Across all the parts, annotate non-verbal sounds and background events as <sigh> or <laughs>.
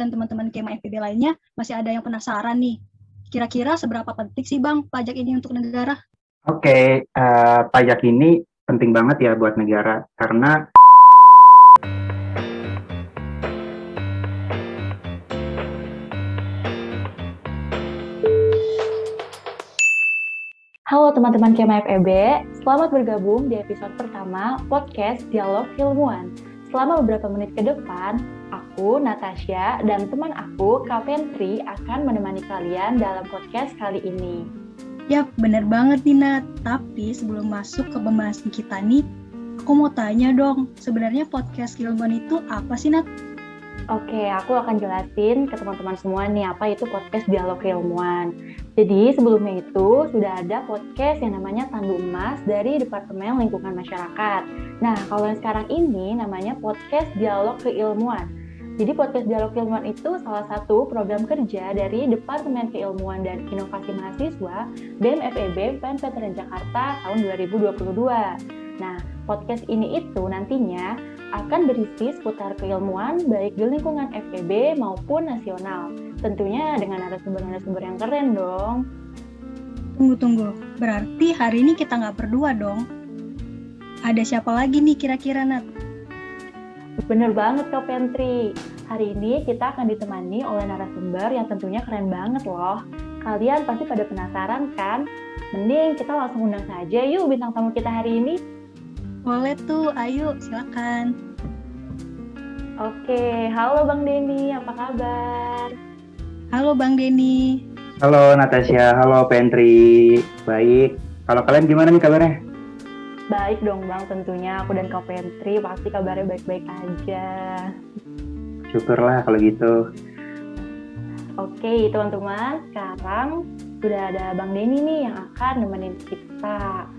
dan teman-teman KMA FPB lainnya masih ada yang penasaran nih. Kira-kira seberapa penting sih Bang pajak ini untuk negara? Oke, okay, uh, eh, pajak ini penting banget ya buat negara karena Halo teman-teman KMA FEB, selamat bergabung di episode pertama podcast Dialog Ilmuwan. Selama beberapa menit ke depan, aku, Natasha, dan teman aku, Kaventri, akan menemani kalian dalam podcast kali ini. Yap, bener banget nih Nat. Tapi sebelum masuk ke pembahasan kita nih, aku mau tanya dong, sebenarnya podcast ilmuwan itu apa sih Nat? Oke, aku akan jelasin ke teman-teman semua nih apa itu podcast dialog keilmuan. Jadi sebelumnya itu sudah ada podcast yang namanya Tandu Emas dari Departemen Lingkungan Masyarakat. Nah, kalau yang sekarang ini namanya podcast dialog keilmuan. Jadi podcast dialog keilmuan itu salah satu program kerja dari Departemen Keilmuan dan Inovasi Mahasiswa BMFEB PNPTN Jakarta tahun 2022. Nah, podcast ini itu nantinya akan berisi seputar keilmuan baik di lingkungan FEB maupun nasional. Tentunya dengan narasumber-narasumber yang keren dong. Tunggu, tunggu. Berarti hari ini kita nggak berdua dong? Ada siapa lagi nih kira-kira, Nat? Bener banget, Kak Pentri. Hari ini kita akan ditemani oleh narasumber yang tentunya keren banget loh. Kalian pasti pada penasaran kan? Mending kita langsung undang saja yuk bintang tamu kita hari ini. Boleh tuh, ayo silakan. Oke, halo Bang Denny, apa kabar? Halo Bang Denny. Halo Natasha, halo Pentri. Baik. Kalau kalian gimana nih kabarnya? Baik dong Bang, tentunya aku dan Kak Pentri pasti kabarnya baik-baik aja. Syukurlah kalau gitu. Oke teman-teman, sekarang sudah ada Bang Denny nih yang akan nemenin kita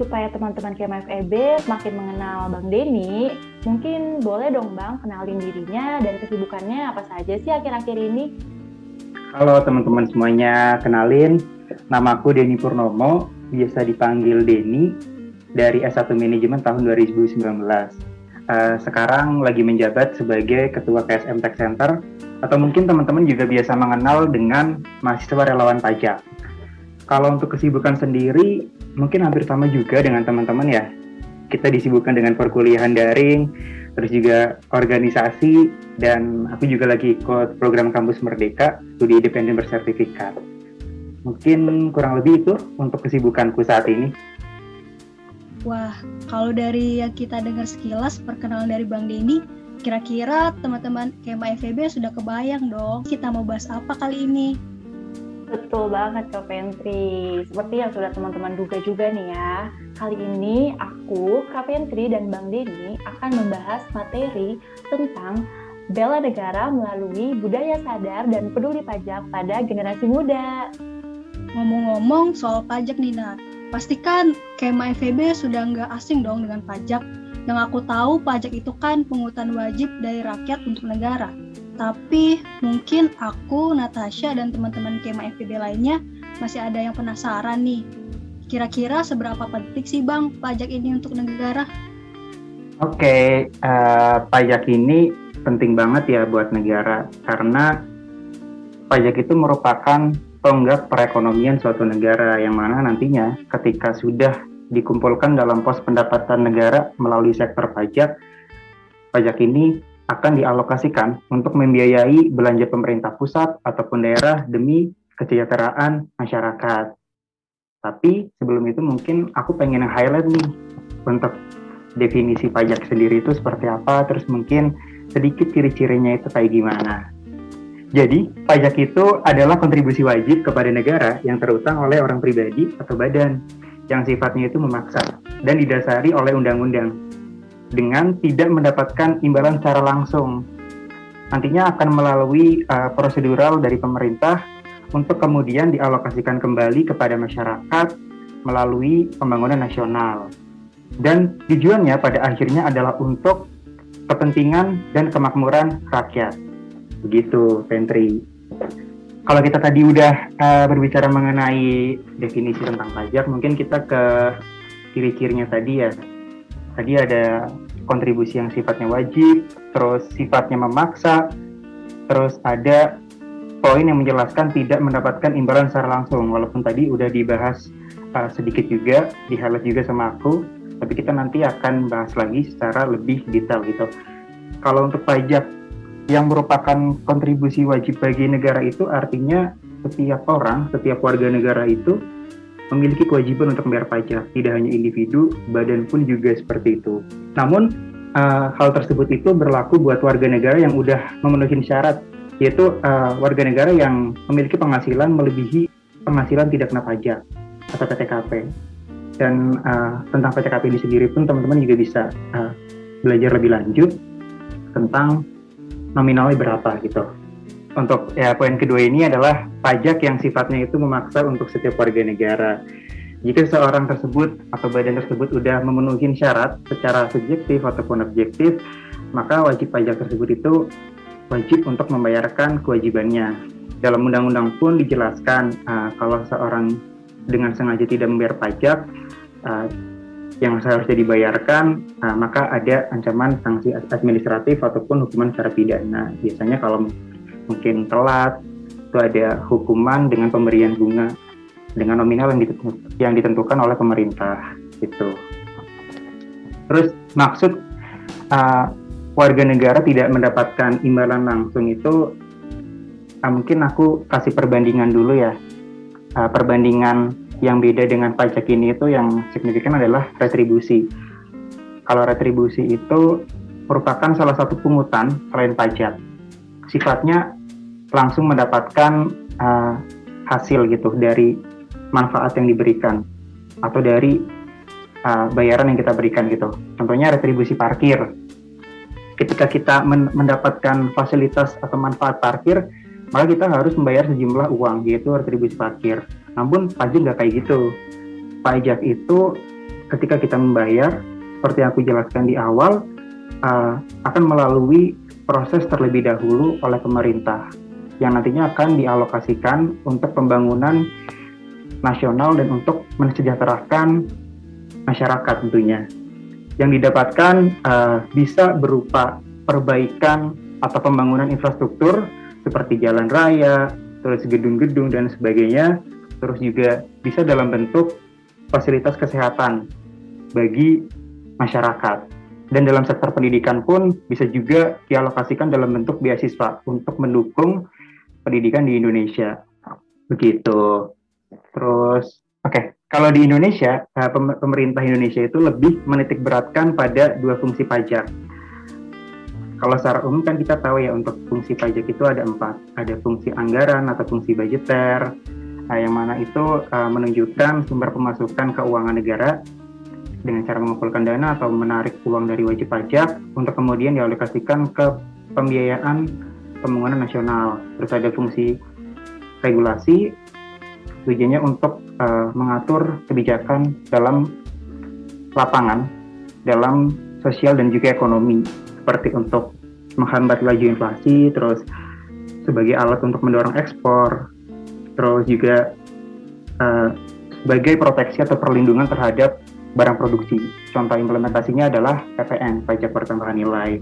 supaya teman-teman KMFEB semakin mengenal Bang Denny, mungkin boleh dong Bang kenalin dirinya dan kesibukannya apa saja sih akhir-akhir ini? Halo teman-teman semuanya, kenalin nama aku Denny Purnomo, biasa dipanggil Denny dari S1 Manajemen tahun 2019. Uh, sekarang lagi menjabat sebagai Ketua KSM Tech Center atau mungkin teman-teman juga biasa mengenal dengan mahasiswa relawan pajak. Kalau untuk kesibukan sendiri, mungkin hampir sama juga dengan teman-teman ya. Kita disibukkan dengan perkuliahan daring, terus juga organisasi, dan aku juga lagi ikut program Kampus Merdeka, studi independen bersertifikat. Mungkin kurang lebih itu untuk kesibukanku saat ini. Wah, kalau dari yang kita dengar sekilas perkenalan dari Bang Denny, kira-kira teman-teman KMA FEB sudah kebayang dong kita mau bahas apa kali ini. Betul banget Kak Pentri. Seperti yang sudah teman-teman duga juga nih ya. Kali ini aku, Kak Pentri dan Bang Denny akan membahas materi tentang bela negara melalui budaya sadar dan peduli pajak pada generasi muda. Ngomong-ngomong soal pajak nih Nat, pastikan KMA FEB sudah nggak asing dong dengan pajak. Yang aku tahu pajak itu kan pungutan wajib dari rakyat untuk negara. Tapi mungkin aku, Natasha, dan teman-teman KMA FPB lainnya masih ada yang penasaran nih. Kira-kira seberapa penting sih Bang pajak ini untuk negara? Oke, okay, uh, eh, pajak ini penting banget ya buat negara karena pajak itu merupakan tonggak perekonomian suatu negara yang mana nantinya ketika sudah dikumpulkan dalam pos pendapatan negara melalui sektor pajak, pajak ini akan dialokasikan untuk membiayai belanja pemerintah pusat ataupun daerah demi kesejahteraan masyarakat. Tapi sebelum itu mungkin aku pengen highlight nih untuk definisi pajak sendiri itu seperti apa, terus mungkin sedikit ciri-cirinya itu kayak gimana. Jadi, pajak itu adalah kontribusi wajib kepada negara yang terutang oleh orang pribadi atau badan yang sifatnya itu memaksa dan didasari oleh undang-undang dengan tidak mendapatkan imbalan secara langsung. Nantinya akan melalui uh, prosedural dari pemerintah untuk kemudian dialokasikan kembali kepada masyarakat melalui pembangunan nasional. Dan tujuannya pada akhirnya adalah untuk kepentingan dan kemakmuran rakyat. Begitu, Pentri. Kalau kita tadi udah uh, berbicara mengenai definisi tentang pajak, mungkin kita ke ciri-cirinya tadi ya tadi ada kontribusi yang sifatnya wajib, terus sifatnya memaksa, Terus ada poin yang menjelaskan tidak mendapatkan imbalan secara langsung, walaupun tadi udah dibahas uh, sedikit juga, di highlight juga sama aku, tapi kita nanti akan bahas lagi secara lebih detail gitu. Kalau untuk pajak yang merupakan kontribusi wajib bagi negara itu artinya setiap orang, setiap warga negara itu memiliki kewajiban untuk membayar pajak, tidak hanya individu, badan pun juga seperti itu. Namun uh, hal tersebut itu berlaku buat warga negara yang udah memenuhi syarat yaitu uh, warga negara yang memiliki penghasilan melebihi penghasilan tidak kena pajak atau PTKP. Dan uh, tentang PTKP ini sendiri pun teman-teman juga bisa uh, belajar lebih lanjut tentang nominalnya berapa gitu. Untuk ya poin kedua ini adalah pajak yang sifatnya itu memaksa untuk setiap warga negara. Jika seorang tersebut atau badan tersebut sudah memenuhi syarat secara subjektif ataupun objektif, maka wajib pajak tersebut itu wajib untuk membayarkan kewajibannya. Dalam undang-undang pun dijelaskan uh, kalau seorang dengan sengaja tidak membayar pajak uh, yang seharusnya dibayarkan, uh, maka ada ancaman sanksi administratif ataupun hukuman secara pidana. Biasanya kalau mungkin telat, itu ada hukuman dengan pemberian bunga dengan nominal yang, ditentukan, yang ditentukan oleh pemerintah. Gitu. Terus maksud uh, warga negara tidak mendapatkan imbalan langsung itu uh, mungkin aku kasih perbandingan dulu ya uh, perbandingan yang beda dengan pajak ini itu yang signifikan adalah retribusi. Kalau retribusi itu merupakan salah satu pungutan selain pajak. Sifatnya langsung mendapatkan uh, hasil gitu dari manfaat yang diberikan atau dari uh, bayaran yang kita berikan gitu. Contohnya retribusi parkir. Ketika kita men mendapatkan fasilitas atau manfaat parkir, maka kita harus membayar sejumlah uang, yaitu retribusi parkir. Namun pajak nggak kayak gitu. Pajak itu ketika kita membayar, seperti yang aku jelaskan di awal, uh, akan melalui proses terlebih dahulu oleh pemerintah yang nantinya akan dialokasikan untuk pembangunan nasional dan untuk mensejahterakan masyarakat tentunya yang didapatkan uh, bisa berupa perbaikan atau pembangunan infrastruktur seperti jalan raya, terus gedung-gedung dan sebagainya, terus juga bisa dalam bentuk fasilitas kesehatan bagi masyarakat. Dan dalam sektor pendidikan pun bisa juga dialokasikan dalam bentuk beasiswa untuk mendukung pendidikan di Indonesia. Begitu. Terus, oke. Okay. Kalau di Indonesia, eh, pemerintah Indonesia itu lebih menitik beratkan pada dua fungsi pajak. Kalau secara umum kan kita tahu ya untuk fungsi pajak itu ada empat. Ada fungsi anggaran atau fungsi budgeter, yang mana itu eh, menunjukkan sumber pemasukan keuangan negara dengan cara mengumpulkan dana atau menarik uang dari wajib pajak untuk kemudian dialokasikan ke pembiayaan pembangunan nasional. Terus ada fungsi regulasi tujuannya untuk uh, mengatur kebijakan dalam lapangan, dalam sosial dan juga ekonomi, seperti untuk menghambat laju inflasi, terus sebagai alat untuk mendorong ekspor, terus juga uh, sebagai proteksi atau perlindungan terhadap barang produksi. Contoh implementasinya adalah PPN, pajak pertambahan nilai.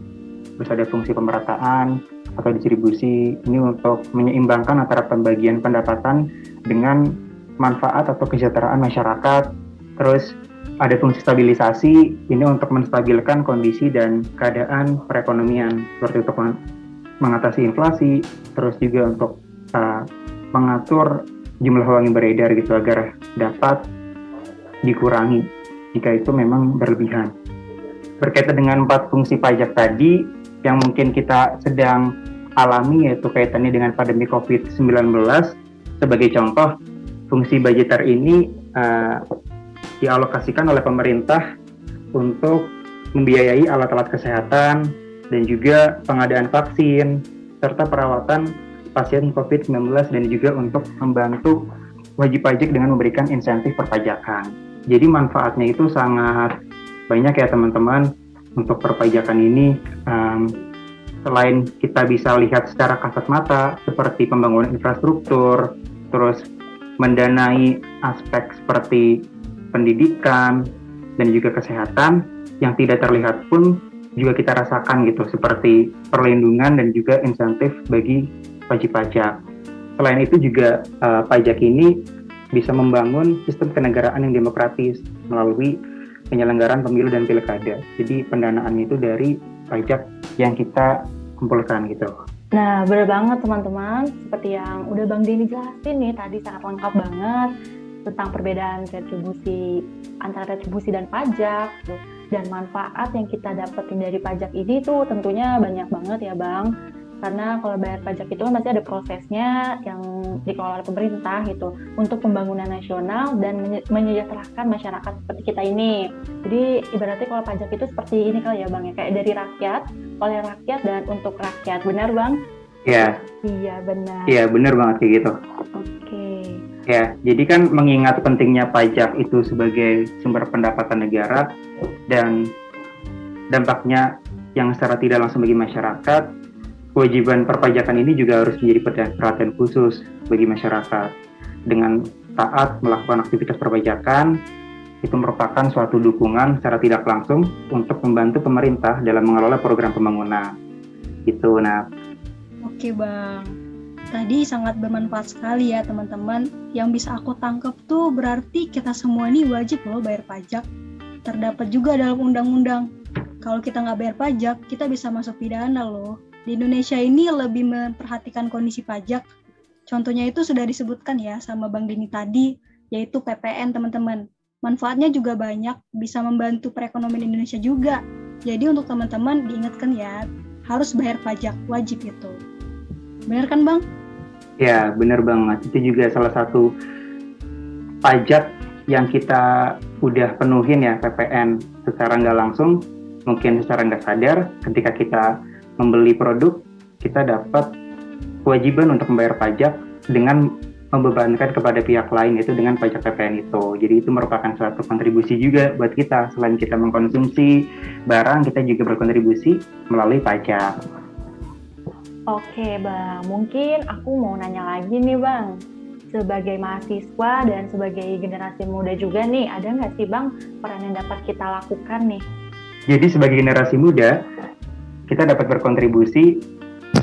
Terus ada fungsi pemerataan, atau distribusi ini untuk menyeimbangkan antara pembagian pendapatan dengan manfaat atau kesejahteraan masyarakat. Terus ada fungsi stabilisasi ini untuk menstabilkan kondisi dan keadaan perekonomian seperti untuk mengatasi inflasi, terus juga untuk uh, mengatur jumlah uang yang beredar gitu agar dapat dikurangi jika itu memang berlebihan. Berkaitan dengan empat fungsi pajak tadi, yang mungkin kita sedang alami yaitu kaitannya dengan pandemi COVID-19. Sebagai contoh, fungsi budgeter ini uh, dialokasikan oleh pemerintah untuk membiayai alat-alat kesehatan dan juga pengadaan vaksin serta perawatan pasien COVID-19 dan juga untuk membantu wajib pajak dengan memberikan insentif perpajakan. Jadi manfaatnya itu sangat banyak ya teman-teman untuk perpajakan ini um, selain kita bisa lihat secara kasat mata seperti pembangunan infrastruktur, terus mendanai aspek seperti pendidikan dan juga kesehatan yang tidak terlihat pun juga kita rasakan gitu seperti perlindungan dan juga insentif bagi wajib pajak. Selain itu juga uh, pajak ini bisa membangun sistem kenegaraan yang demokratis melalui penyelenggaraan pemilu dan pilkada. Jadi pendanaannya itu dari pajak yang kita kumpulkan gitu. Nah, benar banget teman-teman. Seperti yang udah Bang Denny jelasin nih tadi sangat lengkap banget tentang perbedaan retribusi antara retribusi dan pajak. Dan manfaat yang kita dapetin dari pajak ini tuh tentunya banyak banget ya Bang karena kalau bayar pajak itu kan pasti ada prosesnya yang dikelola oleh pemerintah gitu untuk pembangunan nasional dan menyejahterakan masyarakat seperti kita ini. Jadi ibaratnya kalau pajak itu seperti ini kali ya bang ya kayak dari rakyat oleh rakyat dan untuk rakyat, benar bang? Iya. Iya benar. Iya benar banget kayak gitu. Oke. Ya, jadi kan mengingat pentingnya pajak itu sebagai sumber pendapatan negara dan dampaknya yang secara tidak langsung bagi masyarakat, kewajiban perpajakan ini juga harus menjadi perhatian khusus bagi masyarakat. Dengan taat melakukan aktivitas perpajakan, itu merupakan suatu dukungan secara tidak langsung untuk membantu pemerintah dalam mengelola program pembangunan. Itu, nah. Oke, Bang. Tadi sangat bermanfaat sekali ya teman-teman. Yang bisa aku tangkap tuh berarti kita semua ini wajib loh bayar pajak. Terdapat juga dalam undang-undang. Kalau kita nggak bayar pajak, kita bisa masuk pidana loh. Di Indonesia ini lebih memperhatikan kondisi pajak. Contohnya itu sudah disebutkan ya sama Bang Dini tadi, yaitu PPN teman-teman. Manfaatnya juga banyak, bisa membantu perekonomian Indonesia juga. Jadi untuk teman-teman diingatkan ya, harus bayar pajak, wajib itu. Benar kan Bang? Ya, benar banget. Itu juga salah satu pajak yang kita udah penuhin ya PPN secara nggak langsung, mungkin secara nggak sadar ketika kita membeli produk, kita dapat kewajiban untuk membayar pajak dengan membebankan kepada pihak lain itu dengan pajak PPN itu. Jadi itu merupakan suatu kontribusi juga buat kita. Selain kita mengkonsumsi barang, kita juga berkontribusi melalui pajak. Oke Bang, mungkin aku mau nanya lagi nih Bang. Sebagai mahasiswa dan sebagai generasi muda juga nih, ada nggak sih Bang peran yang dapat kita lakukan nih? Jadi sebagai generasi muda, kita dapat berkontribusi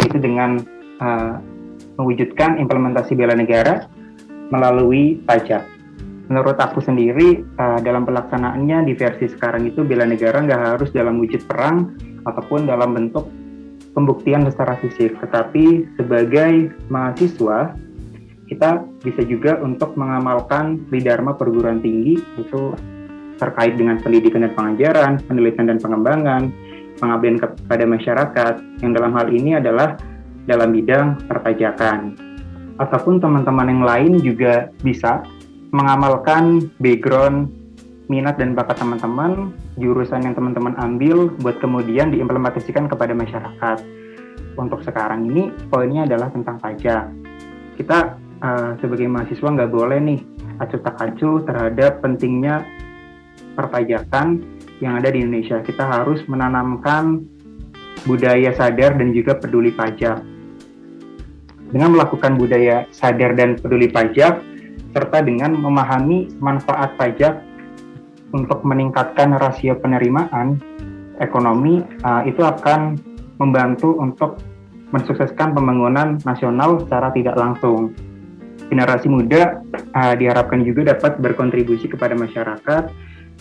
itu dengan uh, mewujudkan implementasi bela negara melalui pajak. Menurut aku sendiri, uh, dalam pelaksanaannya di versi sekarang itu bela negara nggak harus dalam wujud perang ataupun dalam bentuk pembuktian secara fisik, tetapi sebagai mahasiswa kita bisa juga untuk mengamalkan Dharma perguruan tinggi itu terkait dengan pendidikan dan pengajaran, penelitian dan pengembangan, pengabdian kepada masyarakat yang dalam hal ini adalah dalam bidang perpajakan. Ataupun teman-teman yang lain juga bisa mengamalkan background minat dan bakat teman-teman, jurusan yang teman-teman ambil buat kemudian diimplementasikan kepada masyarakat. Untuk sekarang ini poinnya adalah tentang pajak. Kita uh, sebagai mahasiswa nggak boleh nih acuh tak acuh terhadap pentingnya perpajakan yang ada di Indonesia. Kita harus menanamkan budaya sadar dan juga peduli pajak. Dengan melakukan budaya sadar dan peduli pajak, serta dengan memahami manfaat pajak untuk meningkatkan rasio penerimaan ekonomi uh, itu akan membantu untuk mensukseskan pembangunan nasional secara tidak langsung. Generasi muda uh, diharapkan juga dapat berkontribusi kepada masyarakat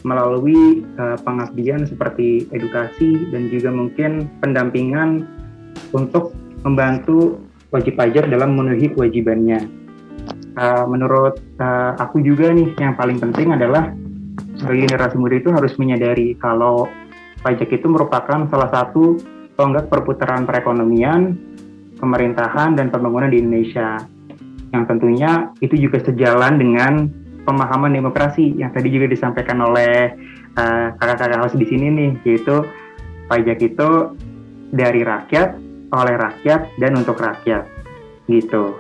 melalui uh, pengabdian seperti edukasi dan juga mungkin pendampingan untuk membantu wajib pajak dalam memenuhi kewajibannya. Uh, menurut uh, aku juga nih yang paling penting adalah sebagai generasi muda itu harus menyadari kalau pajak itu merupakan salah satu tonggak perputaran perekonomian, pemerintahan, dan pembangunan di Indonesia. Yang tentunya itu juga sejalan dengan pemahaman demokrasi yang tadi juga disampaikan oleh uh, kakak-kakak host di sini nih, yaitu pajak itu dari rakyat, oleh rakyat, dan untuk rakyat. Gitu.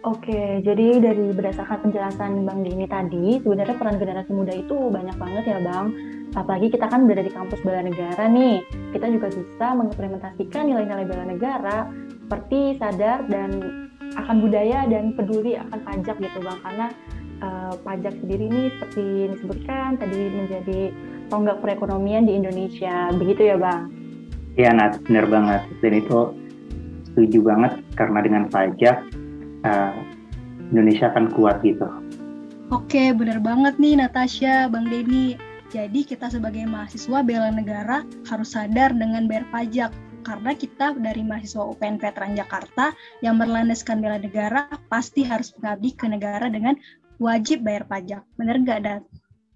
Oke, jadi dari berdasarkan penjelasan Bang Dini tadi, sebenarnya peran generasi muda itu banyak banget ya Bang. Apalagi kita kan berada di kampus bela negara nih, kita juga bisa mengimplementasikan nilai-nilai bela negara seperti sadar dan akan budaya dan peduli akan pajak gitu Bang. Karena uh, pajak sendiri ini seperti disebutkan tadi menjadi tonggak perekonomian di Indonesia. Begitu ya Bang? Iya Nat, benar banget. Dan itu setuju banget karena dengan pajak uh, Indonesia akan kuat gitu. Oke, benar banget nih Natasha, Bang Denny. Jadi kita sebagai mahasiswa bela negara harus sadar dengan bayar pajak karena kita dari mahasiswa UPN Veteran Jakarta yang berlandaskan bela negara pasti harus mengabdi ke negara dengan wajib bayar pajak. Bener nggak, Dat?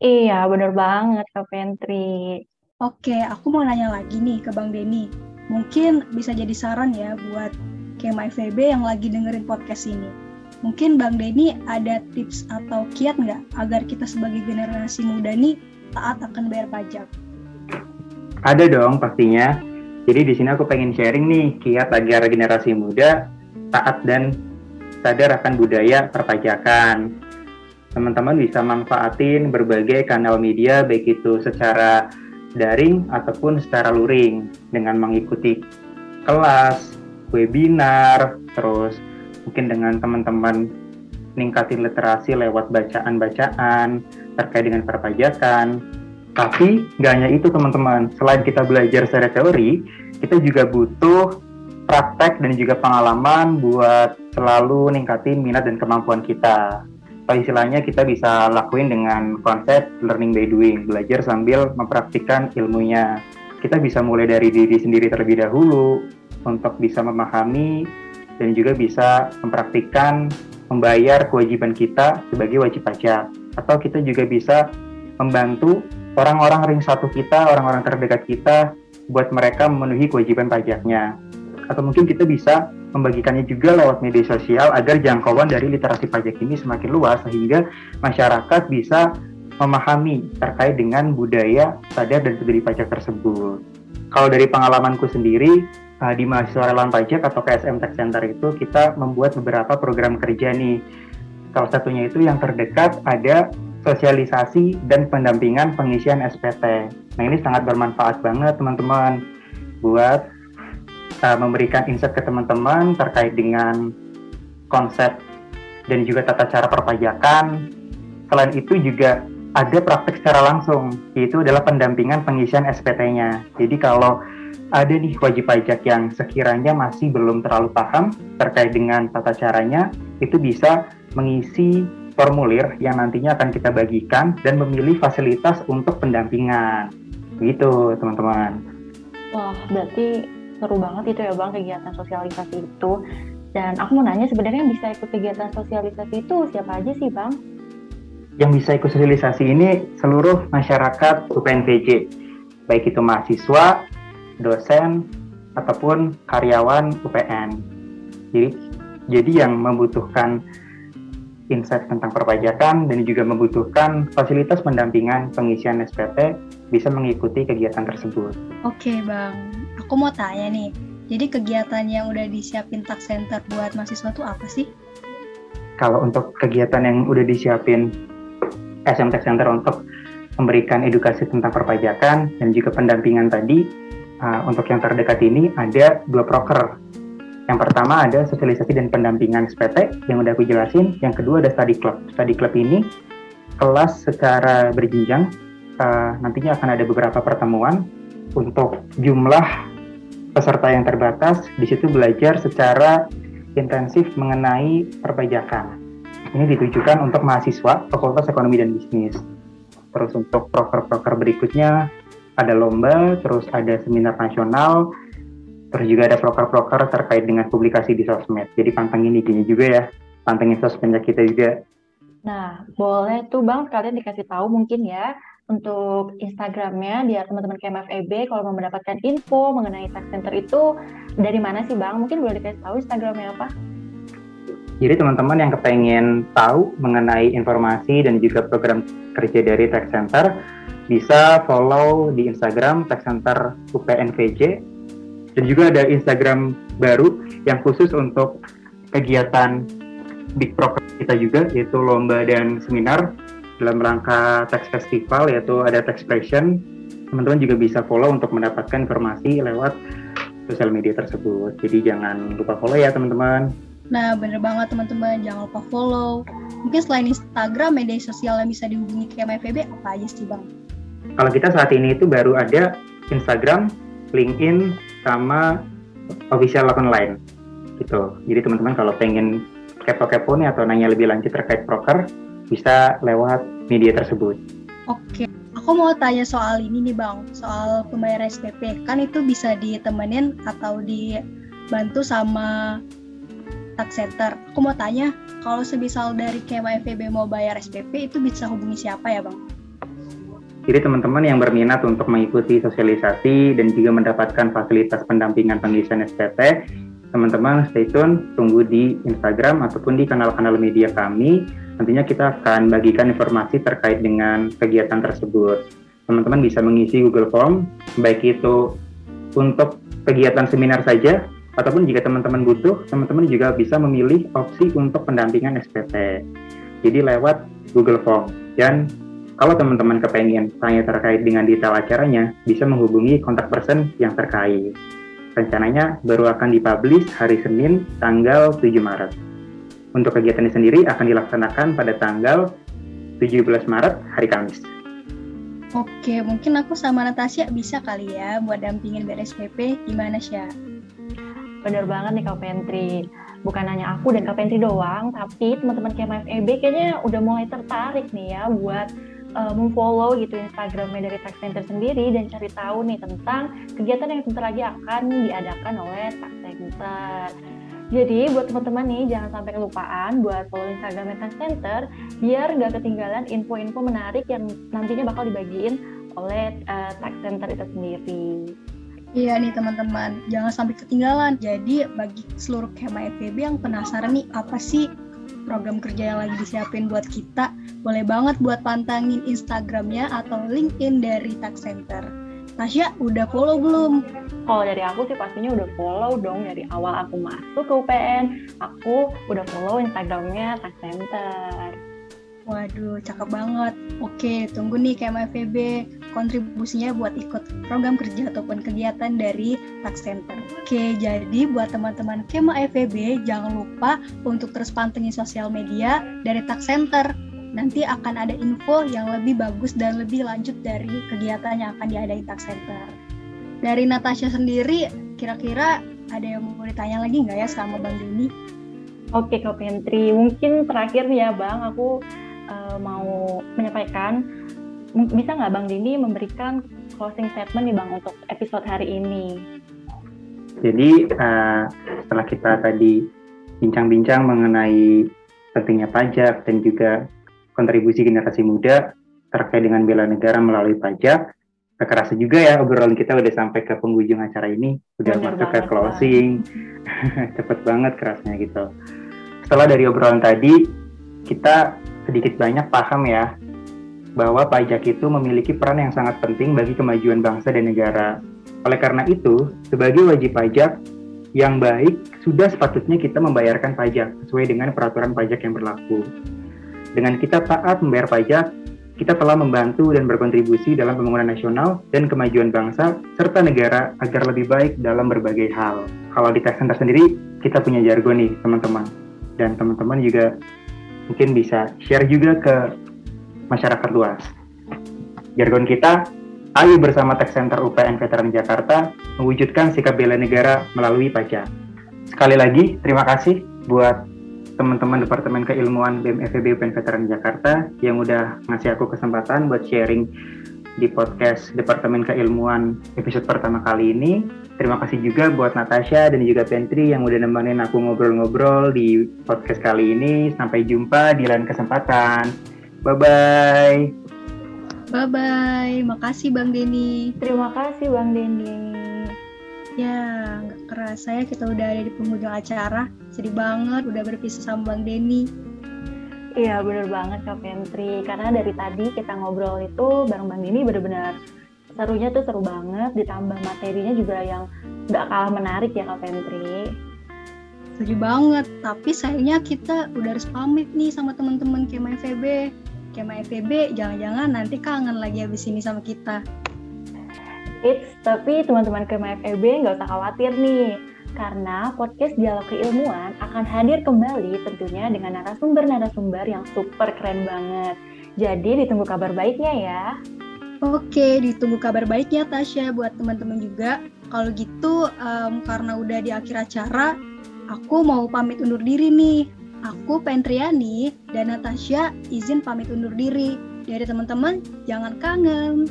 Iya, bener banget, Kak Pentri. Oke, aku mau nanya lagi nih ke Bang Denny. Mungkin bisa jadi saran ya buat Kema FEB yang lagi dengerin podcast ini. Mungkin Bang Denny ada tips atau kiat nggak agar kita sebagai generasi muda nih taat akan bayar pajak? Ada dong pastinya. Jadi di sini aku pengen sharing nih kiat agar generasi muda taat dan sadar akan budaya perpajakan. Teman-teman bisa manfaatin berbagai kanal media baik itu secara daring ataupun secara luring dengan mengikuti kelas, webinar, terus mungkin dengan teman-teman ningkatin literasi lewat bacaan-bacaan terkait dengan perpajakan. Tapi nggak hanya itu teman-teman, selain kita belajar secara teori, kita juga butuh praktek dan juga pengalaman buat selalu ningkatin minat dan kemampuan kita. Istilahnya kita bisa lakuin dengan konsep learning by doing, belajar sambil mempraktikkan ilmunya. Kita bisa mulai dari diri sendiri terlebih dahulu untuk bisa memahami dan juga bisa mempraktikkan membayar kewajiban kita sebagai wajib pajak atau kita juga bisa membantu orang-orang ring satu kita, orang-orang terdekat kita buat mereka memenuhi kewajiban pajaknya. Atau mungkin kita bisa membagikannya juga lewat media sosial agar jangkauan dari literasi pajak ini semakin luas sehingga masyarakat bisa memahami terkait dengan budaya sadar dan peduli pajak tersebut. Kalau dari pengalamanku sendiri, uh, di mahasiswa relawan pajak atau KSM Tech Center itu kita membuat beberapa program kerja nih. Salah satunya itu yang terdekat ada sosialisasi dan pendampingan pengisian SPT. Nah ini sangat bermanfaat banget teman-teman buat uh, memberikan insight ke teman-teman terkait dengan konsep dan juga tata cara perpajakan. Selain itu juga ada praktek secara langsung, yaitu adalah pendampingan pengisian SPT-nya. Jadi kalau ada nih wajib pajak yang sekiranya masih belum terlalu paham terkait dengan tata caranya, itu bisa mengisi formulir yang nantinya akan kita bagikan dan memilih fasilitas untuk pendampingan. Gitu, teman-teman. Wah, berarti seru banget itu ya Bang kegiatan sosialisasi itu. Dan aku mau nanya sebenarnya yang bisa ikut kegiatan sosialisasi itu siapa aja sih Bang? Yang bisa ikut sosialisasi ini seluruh masyarakat UPNPJ, baik itu mahasiswa, dosen ataupun karyawan UPN. Jadi jadi yang membutuhkan insight tentang perpajakan dan juga membutuhkan fasilitas pendampingan pengisian SPT bisa mengikuti kegiatan tersebut. Oke bang, aku mau tanya nih, jadi kegiatan yang udah disiapin Tax Center buat mahasiswa itu apa sih? Kalau untuk kegiatan yang udah disiapin SM Tax Center untuk memberikan edukasi tentang perpajakan dan juga pendampingan tadi, uh, untuk yang terdekat ini ada dua proker. Yang pertama ada sosialisasi dan pendampingan SPT yang udah aku jelasin. Yang kedua ada study club. Study club ini kelas secara berjenjang. Uh, nantinya akan ada beberapa pertemuan untuk jumlah peserta yang terbatas. Di situ belajar secara intensif mengenai perpajakan. Ini ditujukan untuk mahasiswa Fakultas Ekonomi dan Bisnis. Terus untuk proker-proker berikutnya ada lomba, terus ada seminar nasional, terus juga ada proker-proker terkait dengan publikasi di sosmed. Jadi pantengin IG-nya juga ya, pantengin sosmednya kita juga. Nah, boleh tuh Bang sekalian dikasih tahu mungkin ya untuk Instagramnya biar teman-teman KMFEB kalau mau mendapatkan info mengenai tax center itu dari mana sih Bang? Mungkin boleh dikasih tahu Instagramnya apa? Jadi teman-teman yang kepengen tahu mengenai informasi dan juga program kerja dari Tax Center, bisa follow di Instagram Tech Center UPNVJ dan juga ada Instagram baru yang khusus untuk kegiatan Big Pro kita juga yaitu lomba dan seminar dalam rangka Tax Festival yaitu ada Taxpression teman-teman juga bisa follow untuk mendapatkan informasi lewat sosial media tersebut jadi jangan lupa follow ya teman-teman Nah, bener banget teman-teman, jangan lupa follow. Mungkin selain Instagram, media sosial yang bisa dihubungi ke MFB apa aja sih, Bang? Kalau kita saat ini itu baru ada Instagram, LinkedIn, sama official akun lain gitu. Jadi teman-teman kalau pengen kepo-kepo nih atau nanya lebih lanjut terkait broker bisa lewat media tersebut. Oke, aku mau tanya soal ini nih bang, soal pembayaran SPP. Kan itu bisa ditemenin atau dibantu sama tax center. Aku mau tanya, kalau sebisal dari Kema FEB mau bayar SPP itu bisa hubungi siapa ya bang? Jadi teman-teman yang berminat untuk mengikuti sosialisasi dan juga mendapatkan fasilitas pendampingan pengisian SPP, teman-teman stay tune, tunggu di Instagram ataupun di kanal-kanal media kami. Nantinya kita akan bagikan informasi terkait dengan kegiatan tersebut. Teman-teman bisa mengisi Google Form, baik itu untuk kegiatan seminar saja, ataupun jika teman-teman butuh, teman-teman juga bisa memilih opsi untuk pendampingan SPP. Jadi lewat Google Form. Dan kalau teman-teman kepengen tanya terkait dengan detail acaranya, bisa menghubungi kontak person yang terkait. Rencananya baru akan dipublish hari Senin tanggal 7 Maret. Untuk kegiatannya sendiri akan dilaksanakan pada tanggal 17 Maret hari Kamis. Oke, mungkin aku sama Natasha bisa kali ya buat dampingin BRSPP. Gimana sih? Bener banget nih Kak Pentri. Bukan hanya aku dan Kak Pentri doang, tapi teman-teman KMFEB kayaknya udah mulai tertarik nih ya buat uh, memfollow gitu Instagramnya dari Tax Center sendiri dan cari tahu nih tentang kegiatan yang sebentar lagi akan diadakan oleh Tax Center. Jadi buat teman-teman nih jangan sampai kelupaan buat follow Instagram Tax Center biar nggak ketinggalan info-info menarik yang nantinya bakal dibagiin oleh uh, Tax Center itu sendiri. Iya nih teman-teman, jangan sampai ketinggalan. Jadi bagi seluruh Kema FEB yang penasaran nih apa sih program kerja yang lagi disiapin buat kita, boleh banget buat pantangin Instagramnya atau LinkedIn dari Tax Center. Tasya, udah follow belum? Kalau dari aku sih pastinya udah follow dong dari awal aku masuk ke UPN. Aku udah follow Instagramnya Tax Center. Waduh, cakep banget. Oke, tunggu nih KMA FEB kontribusinya buat ikut program kerja ataupun kegiatan dari Tax Center. Oke, jadi buat teman-teman KMA FEB, jangan lupa untuk terus pantengin sosial media dari Tax Center. Nanti akan ada info yang lebih bagus dan lebih lanjut dari kegiatan yang akan diadain Tax Center. Dari Natasha sendiri, kira-kira ada yang mau ditanya lagi nggak ya sama Bang Denny? Oke, Kak Pentri. Mungkin terakhir ya, Bang, aku uh, mau menyampaikan bisa nggak Bang Dini memberikan closing statement nih Bang untuk episode hari ini? Jadi uh, setelah kita tadi bincang-bincang mengenai pentingnya pajak dan juga kontribusi generasi muda terkait dengan bela negara melalui pajak, kerasa juga ya obrolan kita udah sampai ke penghujung acara ini, udah Bener masuk ke closing, <laughs> cepet banget kerasnya gitu. Setelah dari obrolan tadi, kita sedikit banyak paham ya bahwa pajak itu memiliki peran yang sangat penting bagi kemajuan bangsa dan negara. Oleh karena itu, sebagai wajib pajak yang baik, sudah sepatutnya kita membayarkan pajak sesuai dengan peraturan pajak yang berlaku. Dengan kita taat membayar pajak, kita telah membantu dan berkontribusi dalam pembangunan nasional dan kemajuan bangsa serta negara agar lebih baik dalam berbagai hal. Kalau di Tax Center sendiri, kita punya jargon nih, teman-teman. Dan teman-teman juga mungkin bisa share juga ke masyarakat luas. Jargon kita, ayo bersama Tech Center UPN Veteran Jakarta mewujudkan sikap bela negara melalui pajak. Sekali lagi, terima kasih buat teman-teman Departemen Keilmuan BMFB UPN Veteran Jakarta yang udah ngasih aku kesempatan buat sharing di podcast Departemen Keilmuan episode pertama kali ini. Terima kasih juga buat Natasha dan juga Pentri yang udah nemenin aku ngobrol-ngobrol di podcast kali ini. Sampai jumpa di lain kesempatan. Bye-bye. Bye-bye. Makasih Bang Denny. Terima kasih Bang Denny. Ya, nggak kerasa ya kita udah ada di penghujung acara. Sedih banget udah berpisah sama Bang Denny. Iya bener banget Kak Pentri, karena dari tadi kita ngobrol itu bareng Bang Dini bener-bener serunya tuh seru banget, ditambah materinya juga yang gak kalah menarik ya Kak Pentri. Setuju banget, tapi sayangnya kita udah harus pamit nih sama teman-teman Kema FEB. Kema FEB jangan-jangan nanti kangen lagi habis ini sama kita. It's, tapi teman-teman Kema FEB nggak usah khawatir nih karena podcast Dialog Keilmuan akan hadir kembali tentunya dengan narasumber-narasumber yang super keren banget. Jadi ditunggu kabar baiknya ya. Oke, ditunggu kabar baiknya Tasya buat teman-teman juga. Kalau gitu, um, karena udah di akhir acara, aku mau pamit undur diri nih. Aku Pentriani dan Natasha izin pamit undur diri. Dari teman-teman, jangan kangen.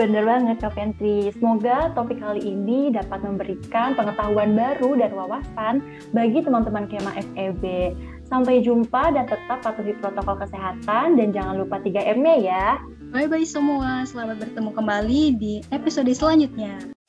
Bener banget Kak Pentri. Semoga topik kali ini dapat memberikan pengetahuan baru dan wawasan bagi teman-teman Kema FEB. Sampai jumpa dan tetap patuhi protokol kesehatan dan jangan lupa 3M-nya ya. Bye-bye semua, selamat bertemu kembali di episode selanjutnya.